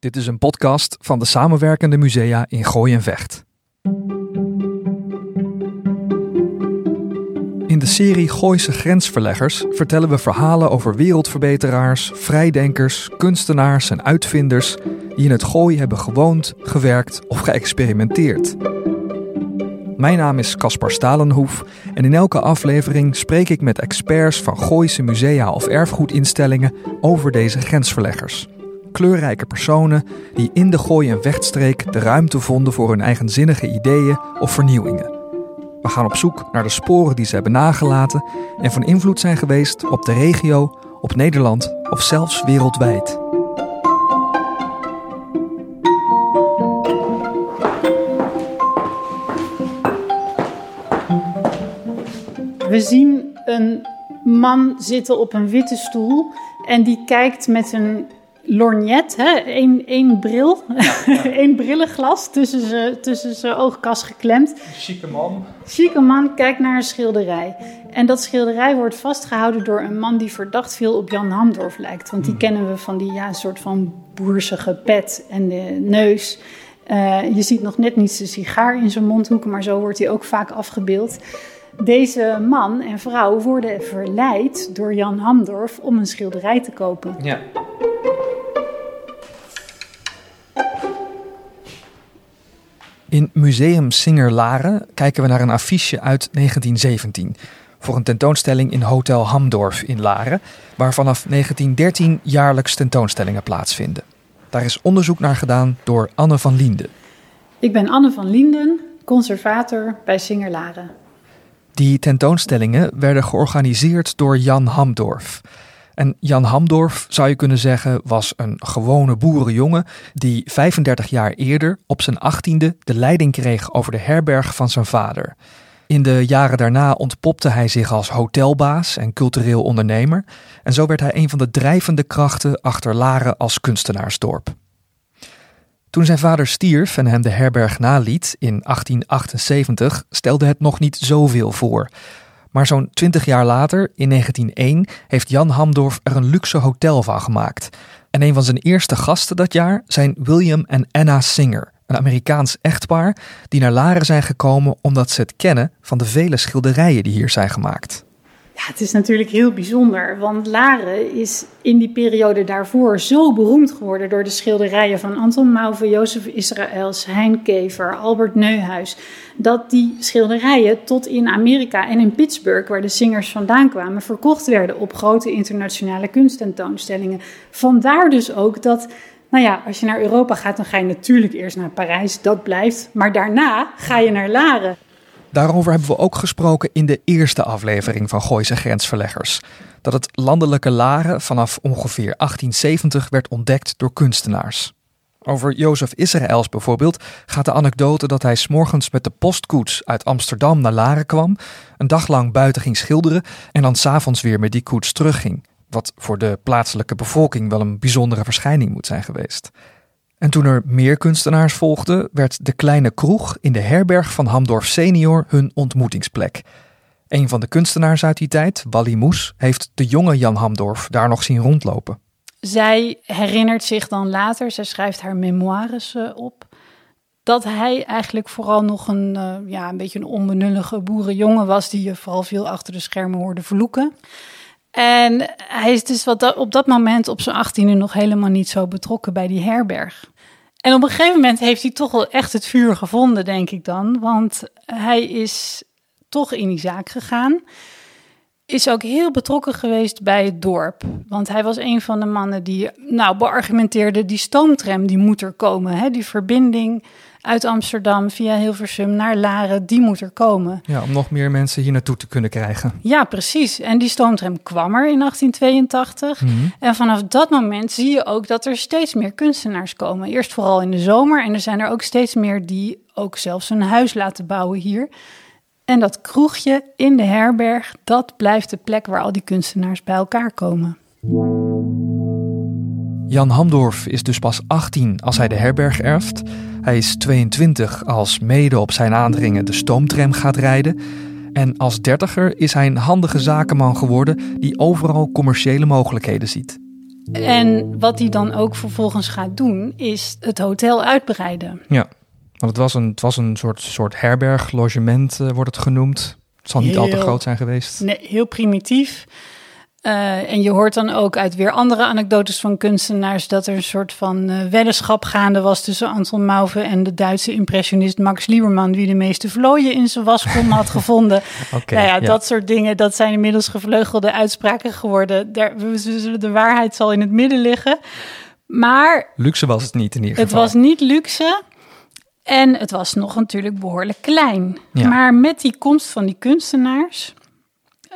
Dit is een podcast van de samenwerkende musea in Gooi en Vecht. In de serie Gooise Grensverleggers vertellen we verhalen over wereldverbeteraars, vrijdenkers, kunstenaars en uitvinders die in het Gooi hebben gewoond, gewerkt of geëxperimenteerd. Mijn naam is Caspar Stalenhoef en in elke aflevering spreek ik met experts van Gooise musea of erfgoedinstellingen over deze grensverleggers. Kleurrijke personen die in de Gooi- en Vechtstreek de ruimte vonden voor hun eigenzinnige ideeën of vernieuwingen. We gaan op zoek naar de sporen die ze hebben nagelaten en van invloed zijn geweest op de regio, op Nederland of zelfs wereldwijd. We zien een man zitten op een witte stoel en die kijkt met een lorgnet, hè, één, één bril, één brillenglas tussen zijn tussen zijn oogkas geklemd. Chique man. Chique man kijkt naar een schilderij. En dat schilderij wordt vastgehouden door een man die verdacht veel op Jan Hamdorf lijkt. Want die kennen we van die ja, soort van boersige pet en de neus. Uh, je ziet nog net niet zijn sigaar in zijn mondhoeken, maar zo wordt hij ook vaak afgebeeld. Deze man en vrouw worden verleid door Jan Hamdorf om een schilderij te kopen. Ja. In Museum Singer Laren kijken we naar een affiche uit 1917 voor een tentoonstelling in Hotel Hamdorf in Laren, waar vanaf 1913 jaarlijks tentoonstellingen plaatsvinden. Daar is onderzoek naar gedaan door Anne van Lienden. Ik ben Anne van Lienden, conservator bij Singer Laren. Die tentoonstellingen werden georganiseerd door Jan Hamdorf. En Jan Hamdorf, zou je kunnen zeggen, was een gewone boerenjongen die 35 jaar eerder, op zijn achttiende, de leiding kreeg over de herberg van zijn vader. In de jaren daarna ontpopte hij zich als hotelbaas en cultureel ondernemer. En zo werd hij een van de drijvende krachten achter Laren als kunstenaarsdorp. Toen zijn vader stierf en hem de herberg naliet in 1878, stelde het nog niet zoveel voor. Maar zo'n 20 jaar later, in 1901, heeft Jan Hamdorf er een luxe hotel van gemaakt. En een van zijn eerste gasten dat jaar zijn William en Anna Singer, een Amerikaans echtpaar die naar Laren zijn gekomen omdat ze het kennen van de vele schilderijen die hier zijn gemaakt. Het is natuurlijk heel bijzonder, want Laren is in die periode daarvoor zo beroemd geworden door de schilderijen van Anton Mauve, Jozef Israëls, Hein Kever, Albert Neuhuis, dat die schilderijen tot in Amerika en in Pittsburgh, waar de zingers vandaan kwamen, verkocht werden op grote internationale kunsttentoonstellingen. Vandaar dus ook dat nou ja, als je naar Europa gaat, dan ga je natuurlijk eerst naar Parijs, dat blijft. Maar daarna ga je naar Laren. Daarover hebben we ook gesproken in de eerste aflevering van Gooise Grensverleggers. Dat het landelijke Laren vanaf ongeveer 1870 werd ontdekt door kunstenaars. Over Jozef Israëls bijvoorbeeld gaat de anekdote dat hij s'morgens met de postkoets uit Amsterdam naar Laren kwam, een dag lang buiten ging schilderen en dan s'avonds weer met die koets terugging. Wat voor de plaatselijke bevolking wel een bijzondere verschijning moet zijn geweest. En toen er meer kunstenaars volgden, werd de kleine kroeg in de herberg van Hamdorf senior hun ontmoetingsplek. Een van de kunstenaars uit die tijd, Wally Moes, heeft de jonge Jan Hamdorf daar nog zien rondlopen. Zij herinnert zich dan later, zij schrijft haar memoires eh, op, dat hij eigenlijk vooral nog een, uh, ja, een beetje een onbenullige boerenjongen was die je vooral veel achter de schermen hoorde vloeken. En hij is dus wat op dat moment op zijn achttiende nog helemaal niet zo betrokken bij die herberg. En op een gegeven moment heeft hij toch wel echt het vuur gevonden, denk ik dan. Want hij is toch in die zaak gegaan. Is ook heel betrokken geweest bij het dorp. Want hij was een van de mannen die nou, beargumenteerde... die stoomtram die moet er komen. Hè? Die verbinding uit Amsterdam via Hilversum naar Laren, die moet er komen. Ja, om nog meer mensen hier naartoe te kunnen krijgen. Ja, precies. En die stoomtram kwam er in 1882. Mhm. En vanaf dat moment zie je ook dat er steeds meer kunstenaars komen. Eerst vooral in de zomer. En er zijn er ook steeds meer die ook zelfs een huis laten bouwen hier. En dat kroegje in de herberg, dat blijft de plek waar al die kunstenaars bij elkaar komen. Jan Hamdorf is dus pas 18 als hij de herberg erft. Hij is 22 als mede op zijn aandringen de stoomtram gaat rijden. En als dertiger is hij een handige zakenman geworden die overal commerciële mogelijkheden ziet. En wat hij dan ook vervolgens gaat doen, is het hotel uitbreiden. Ja, want het was een, het was een soort, soort herberg, logement uh, wordt het genoemd. Het zal niet al te groot zijn geweest. Nee, heel primitief. Uh, en je hoort dan ook uit weer andere anekdotes van kunstenaars dat er een soort van uh, weddenschap gaande was tussen Anton Mauve en de Duitse impressionist Max Lieberman, wie de meeste vlooien in zijn waskom had gevonden. okay, nou ja, ja, dat soort dingen, dat zijn inmiddels gevleugelde uitspraken geworden. Daar, de waarheid zal in het midden liggen. Maar. Luxe was het niet in ieder geval. Het was niet luxe. En het was nog natuurlijk behoorlijk klein. Ja. Maar met die komst van die kunstenaars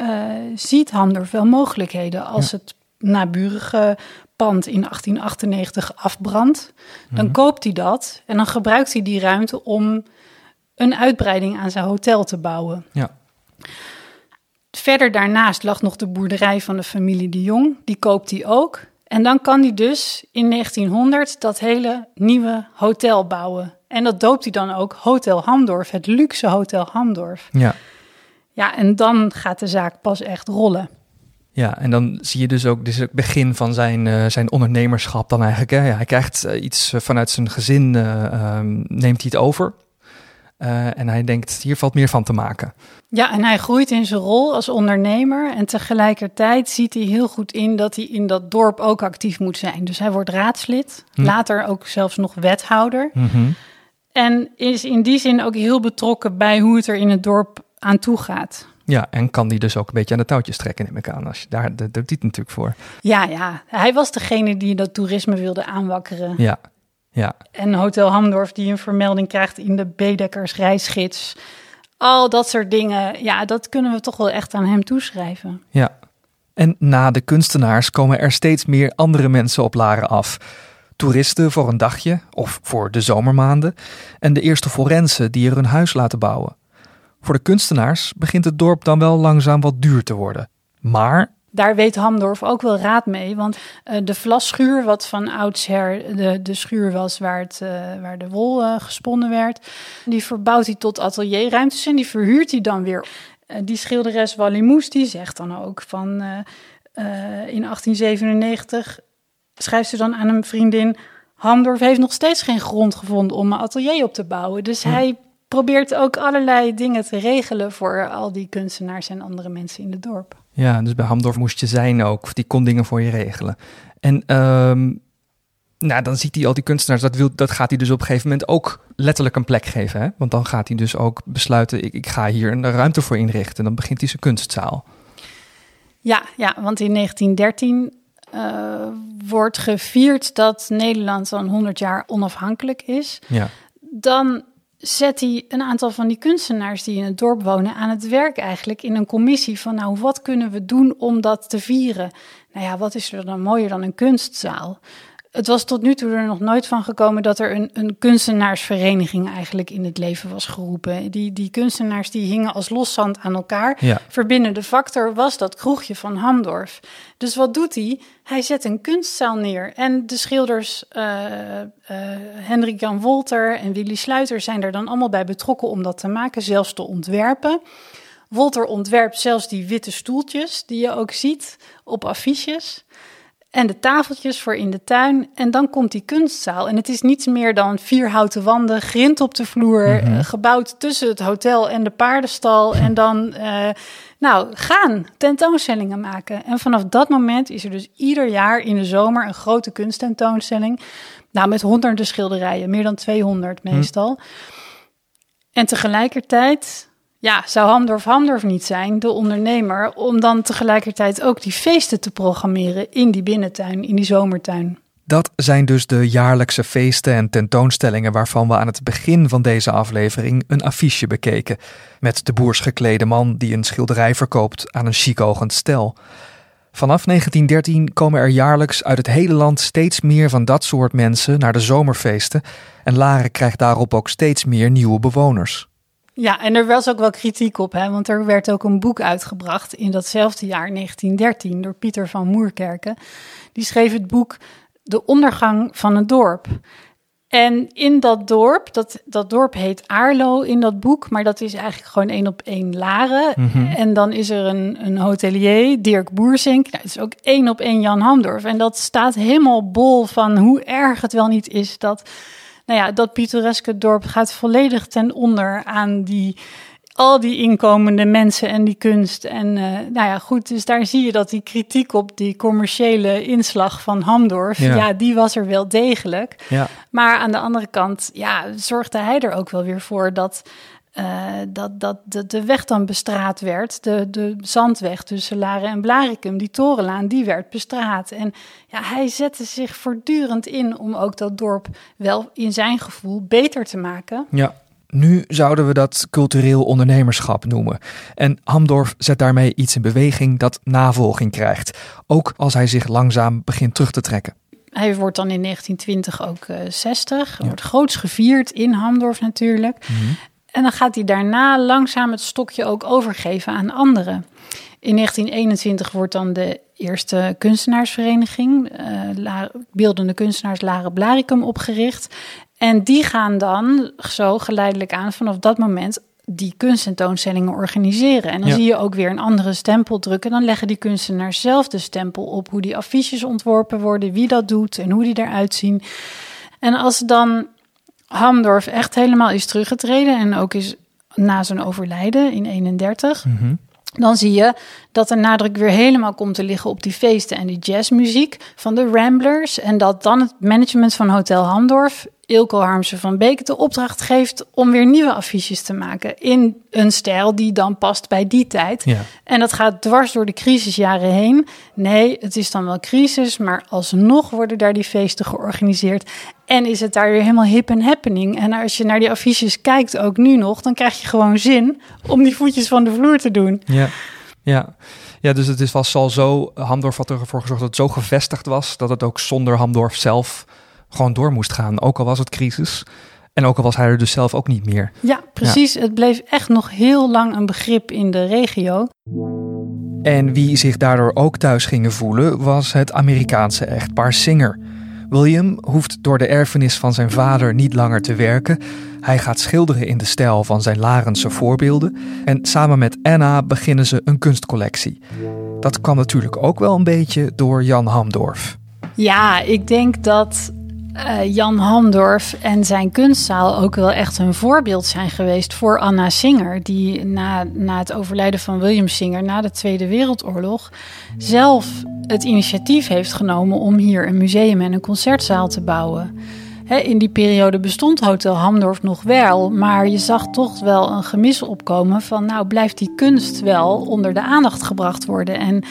uh, ziet Hamdorf wel mogelijkheden. Als het naburige pand in 1898 afbrandt, dan mhm. koopt hij dat en dan gebruikt hij die ruimte om een uitbreiding aan zijn hotel te bouwen. Ja. Verder daarnaast lag nog de boerderij van de familie de Jong. Die koopt hij ook. En dan kan hij dus in 1900 dat hele nieuwe hotel bouwen. En dat doopt hij dan ook Hotel Hamdorf, het luxe Hotel Hamdorf. Ja. Ja, en dan gaat de zaak pas echt rollen. Ja, en dan zie je dus ook dus het begin van zijn, uh, zijn ondernemerschap dan eigenlijk. Hè? Ja, hij krijgt uh, iets eh, vanuit zijn gezin, um, neemt hij het over. en hij denkt, hier valt meer van te maken. Ja, en hij groeit in zijn rol als ondernemer. En tegelijkertijd ziet hij heel goed in dat hij in dat dorp ook actief moet zijn. Dus hij wordt raadslid, hm. later ook zelfs nog wethouder. Mm -hmm. En is in die zin ook heel betrokken bij hoe het er in het dorp aan toe gaat. Ja, en kan die dus ook een beetje aan de touwtjes trekken, neem ik aan. Als je, daar dat doet hij natuurlijk voor. Ja, ja. Hij was degene die dat toerisme wilde aanwakkeren. Ja, ja. En Hotel Hamdorf die een vermelding krijgt in de Bedekkers reisgids. Al dat soort dingen, ja, dat kunnen we toch wel echt aan hem toeschrijven. Ja. En na de kunstenaars komen er steeds meer andere mensen op Laren af. Toeristen voor een dagje of voor de zomermaanden. En de eerste forensen die er hun huis laten bouwen. Voor de kunstenaars begint het dorp dan wel langzaam wat duur te worden. Maar daar weet Hamdorf ook wel raad mee. Want uh, de vlasschuur, wat van oudsher de, de schuur was waar, het, uh, waar de wol uh, gesponnen werd, die verbouwt hij tot atelierruimtes en die verhuurt hij dan weer. die schilderes Wallimous, die zegt dan ook van in 1897 schrijft ze dan aan een vriendin. Hamdorf heeft nog steeds geen grond gevonden om een atelier op te bouwen. Dus hij probeert ook allerlei dingen te regelen voor al die kunstenaars en andere mensen in het dorp. Ja, dus bij Hamdorf moest je zijn ook. Die kon dingen voor je regelen. En um, nou, dan ziet hij al die kunstenaars. Dat, wil, dat gaat hij dus op een gegeven moment ook letterlijk een plek geven. Hè? Want dan gaat hij dus ook besluiten: ik, ik ga hier een ruimte voor inrichten. En dan begint hij zijn kunstzaal. Ja, ja want in 1913 uh, wordt gevierd dat Nederland zo'n 100 jaar onafhankelijk is. Ja. Dan zet hij een aantal van die kunstenaars die in het dorp wonen aan het werk eigenlijk in een commissie van nou wat kunnen we doen om dat te vieren? Nou ja, wat is er dan mooier dan een kunstzaal? Het was tot nu toe er nog nooit van gekomen dat er een, een kunstenaarsvereniging eigenlijk in het leven was geroepen. Die, die kunstenaars die hingen als loszand aan elkaar. Ja. Verbindende factor was dat kroegje van Hamdorf. Dus wat doet hij? Hij zet een kunstzaal neer. En de schilders uh, uh, Hendrik Jan Wolter en Willy Sluiter zijn er dan allemaal bij betrokken om dat te maken, zelfs te ontwerpen. Wolter ontwerpt zelfs die witte stoeltjes die je ook ziet op affiches. En de tafeltjes voor in de tuin. En dan komt die kunstzaal. En het is niets meer dan vier houten wanden, grind op de vloer, mhm. eh, gebouwd tussen het hotel en de paardenstal. En dan, uh, nou, gaan tentoonstellingen maken. En vanaf dat moment is er dus ieder jaar in de zomer een grote kunsttentoonstelling. Nou, met honderden schilderijen, meer dan 200 mhm. meestal. En tegelijkertijd ja, zou Hamdorf Hamdorf niet zijn, de ondernemer, om dan tegelijkertijd ook die feesten te programmeren in die binnentuin, in die zomertuin? Dat zijn dus de jaarlijkse feesten en tentoonstellingen waarvan we aan het begin van deze aflevering een affiche bekeken. Met de boers geklede man die een schilderij verkoopt aan een chic stel. Vanaf 1913 komen er jaarlijks uit het hele land steeds meer van dat soort mensen naar de zomerfeesten en Laren krijgt daarop ook steeds meer nieuwe bewoners. Ja, en er was ook wel kritiek op, hè, want er werd ook een boek uitgebracht in datzelfde jaar, 1913, door Pieter van Moerkerken. Die schreef het boek De ondergang van het dorp. En in dat dorp, dat, dat dorp heet Aarlo in dat boek, maar dat is eigenlijk gewoon één op één Laren. Mhm. En dan is er een, een hotelier, Dirk Boersink. Nou, het is ook één op één Jan Hamdorf. En dat staat helemaal bol van hoe erg het wel niet is dat, nou ja, dat pittoreske dorp gaat volledig ten onder aan die al die inkomende mensen en die kunst. En eh, nou ja, goed, dus daar zie je dat die kritiek op die commerciële inslag van Hamdorf, Ja. ja, die was er wel degelijk. Ja. Maar aan de andere kant, ja, zorgde hij er ook wel weer voor dat, eh, dat, dat de, de weg dan bestraat werd. De, de zandweg tussen Laren en Blarikum, die torenlaan, die werd bestraat. En ja, hij zette zich voortdurend in om ook dat dorp wel in zijn gevoel beter te maken. Ja. Nu zouden we dat cultureel ondernemerschap noemen. En Hamdorf zet daarmee iets in beweging dat navolging krijgt. Ook als hij zich langzaam begint terug te trekken. Hij wordt dan in 1920 ook eh 60. Wordt groots gevierd in Hamdorf natuurlijk. En dan gaat hij daarna langzaam het stokje ook overgeven aan anderen. In 1921 wordt dan de eerste kunstenaarsvereniging, eh, beeldende kunstenaars Laren Blaricum, opgericht. En die gaan dan zo geleidelijk aan vanaf dat moment die kunsttentoonstellingen organiseren. En dan Ja. zie je ook weer een andere stempel drukken. Dan leggen die kunstenaars zelf de stempel op hoe die affiches ontworpen worden, wie dat doet en hoe die eruit zien. En als dan Hamdorf echt helemaal is teruggetreden en ook is na zijn overlijden in 31, dan zie je dat de nadruk weer helemaal komt te liggen op die feesten en die jazzmuziek van de Ramblers. En dat dan het management van Hotel Hamdorf, Ilko Harmsen van Beek, de opdracht geeft om weer nieuwe affiches te maken. In een stijl die dan past bij die tijd. Ja. En dat gaat dwars door de crisisjaren heen. Nee, het is dan wel crisis, maar alsnog worden daar die feesten georganiseerd. En is het daar weer helemaal hip en happening. En als je naar die affiches kijkt, ook nu nog, dan krijg je gewoon zin om die voetjes van de vloer te doen. Ja, ja. ja dus het is was al zo, Hamdorf had ervoor gezorgd dat het zo gevestigd was, dat het ook zonder Hamdorf zelf gewoon door moest gaan. Ook al was het crisis. En ook al was hij er dus zelf ook niet meer. Ja, precies. Het bleef echt nog heel lang een begrip in de regio. En wie zich daardoor ook thuis gingen voelen, was het Amerikaanse echtpaar Singer. William hoeft door de erfenis van zijn vader niet langer te werken. Hij gaat schilderen in de stijl van zijn Larense voorbeelden. En samen met Anna beginnen ze een kunstcollectie. Dat kwam natuurlijk ook wel een beetje door Jan Hamdorf. Ja, ik denk dat eh, Jan Hamdorf en zijn kunstzaal ook wel echt een voorbeeld zijn geweest voor Anna Singer. Die na, na het overlijden van William Singer na de Tweede Wereldoorlog zelf het initiatief heeft genomen om hier een museum en een concertzaal te bouwen. In die periode bestond Hotel Hamdorf nog wel, maar je zag toch wel een gemis opkomen van nou blijft die kunst wel onder de aandacht gebracht worden. En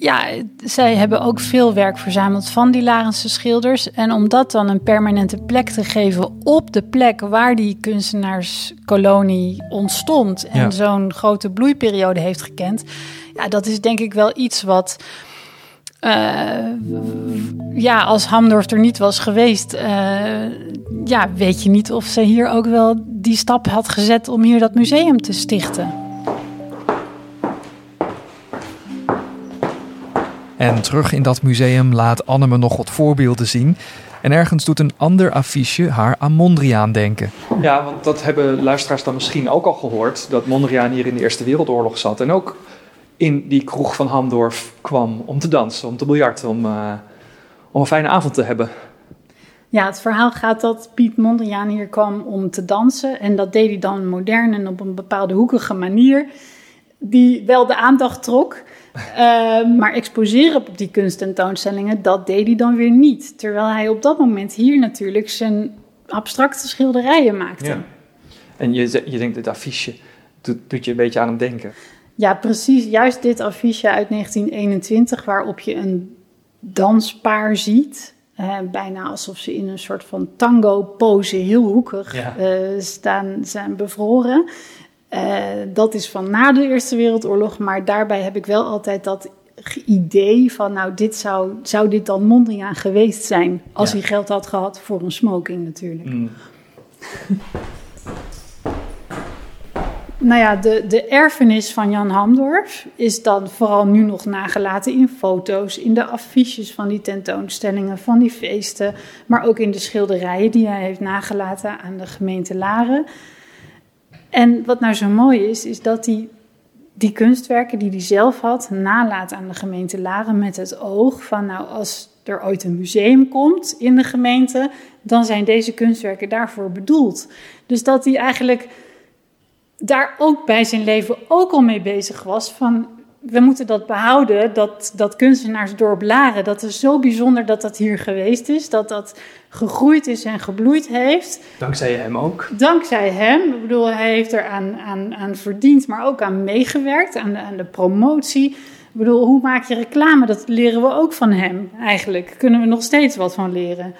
ja, zij hebben ook veel werk verzameld van die Larense schilders. En om dat dan een permanente plek te geven op de plek waar die kunstenaarskolonie ontstond en Ja. zo'n grote bloeiperiode heeft gekend, ja, dat is denk ik wel iets wat. eh, ja, als Hamdorf er niet was geweest, eh, ja, weet je niet of ze hier ook wel die stap had gezet om hier dat museum te stichten. En terug in dat museum laat Anne me nog wat voorbeelden zien. En ergens doet een ander affiche haar aan Mondriaan denken. Ja, want dat hebben luisteraars dan misschien ook al gehoord. Dat Mondriaan hier in de Eerste Wereldoorlog zat. En ook in die kroeg van Hamdorf kwam om te dansen, om te biljarten, om, eh, om een fijne avond te hebben. Ja, het verhaal gaat dat Piet Mondriaan hier kwam om te dansen. En dat deed hij dan modern en op een bepaalde hoekige manier. Die wel de aandacht trok. Eh, maar exposeren op die kunsttentoonstellingen, dat deed hij dan weer niet. Terwijl hij op dat moment hier natuurlijk zijn abstracte schilderijen maakte. Ja. En je, je denkt, dit affiche doet, doet je een beetje aan hem denken. Ja, precies. Juist dit affiche uit 1921, waarop je een danspaar ziet. eh, bijna alsof ze in een soort van tango-pose, heel hoekig, Ja. eh, staan, zijn bevroren. Eh, dat is van na de Eerste Wereldoorlog, maar daarbij heb ik wel altijd dat idee van, nou, dit zou, zou dit dan Mondriaan geweest zijn, als Ja. hij geld had gehad voor een smoking natuurlijk. nou ja, de, de erfenis van Jan Hamdorf is dan vooral nu nog nagelaten in foto's, in de affiches van die tentoonstellingen, van die feesten, maar ook in de schilderijen die hij heeft nagelaten aan de gemeente Laren. En wat nou zo mooi is, is dat hij die kunstwerken die hij zelf had nalaat aan de gemeente Laren met het oog van, nou, als er ooit een museum komt in de gemeente, dan zijn deze kunstwerken daarvoor bedoeld. Dus dat hij eigenlijk daar ook bij zijn leven ook al mee bezig was van we moeten dat behouden, dat, dat kunstenaarsdorp Laren. Dat is zo bijzonder dat dat hier geweest is, dat dat gegroeid is en gebloeid heeft. Dankzij hem ook? Dankzij hem. Ik bedoel, hij heeft er aan, aan, aan verdiend, maar ook aan meegewerkt, aan de, aan de promotie. Ik bedoel, hoe maak je reclame? Dat leren we ook van hem eigenlijk. Kunnen we nog steeds wat van leren.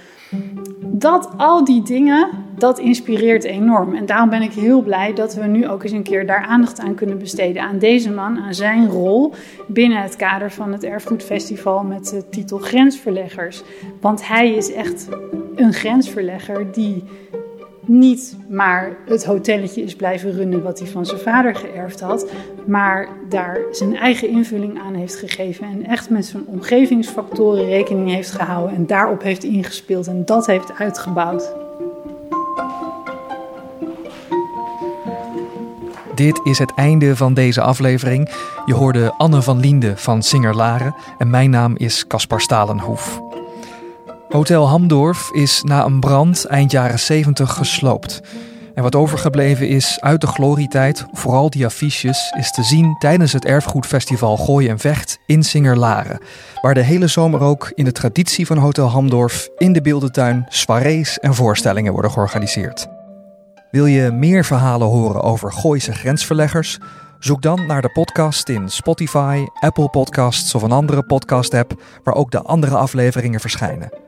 Dat, al die dingen, dat inspireert enorm. En daarom ben ik heel blij dat we nu ook eens een keer daar aandacht aan kunnen besteden. Aan deze man, aan zijn rol binnen het kader van het Erfgoedfestival met de titel Grensverleggers. Want hij is echt een grensverlegger die niet maar het hotelletje is blijven runnen wat hij van zijn vader geërfd had, maar daar zijn eigen invulling aan heeft gegeven en echt met zijn omgevingsfactoren rekening heeft gehouden en daarop heeft ingespeeld en dat heeft uitgebouwd. Dit is het einde van deze aflevering. Je hoorde Anne van Liende van Singer Laren en mijn naam is Caspar Stalenhoef. Hotel Hamdorf is na een brand eind jaren 70 gesloopt. En wat overgebleven is uit de glorietijd, vooral die affiches, is te zien tijdens het erfgoedfestival Gooi en Vecht in Singerlaren. Waar de hele zomer ook in de traditie van Hotel Hamdorf in de beeldentuin soirees en voorstellingen worden georganiseerd. Wil je meer verhalen horen over Gooise grensverleggers? Zoek dan naar de podcast in Spotify, Apple Podcasts of een andere podcast-app waar ook de andere afleveringen verschijnen.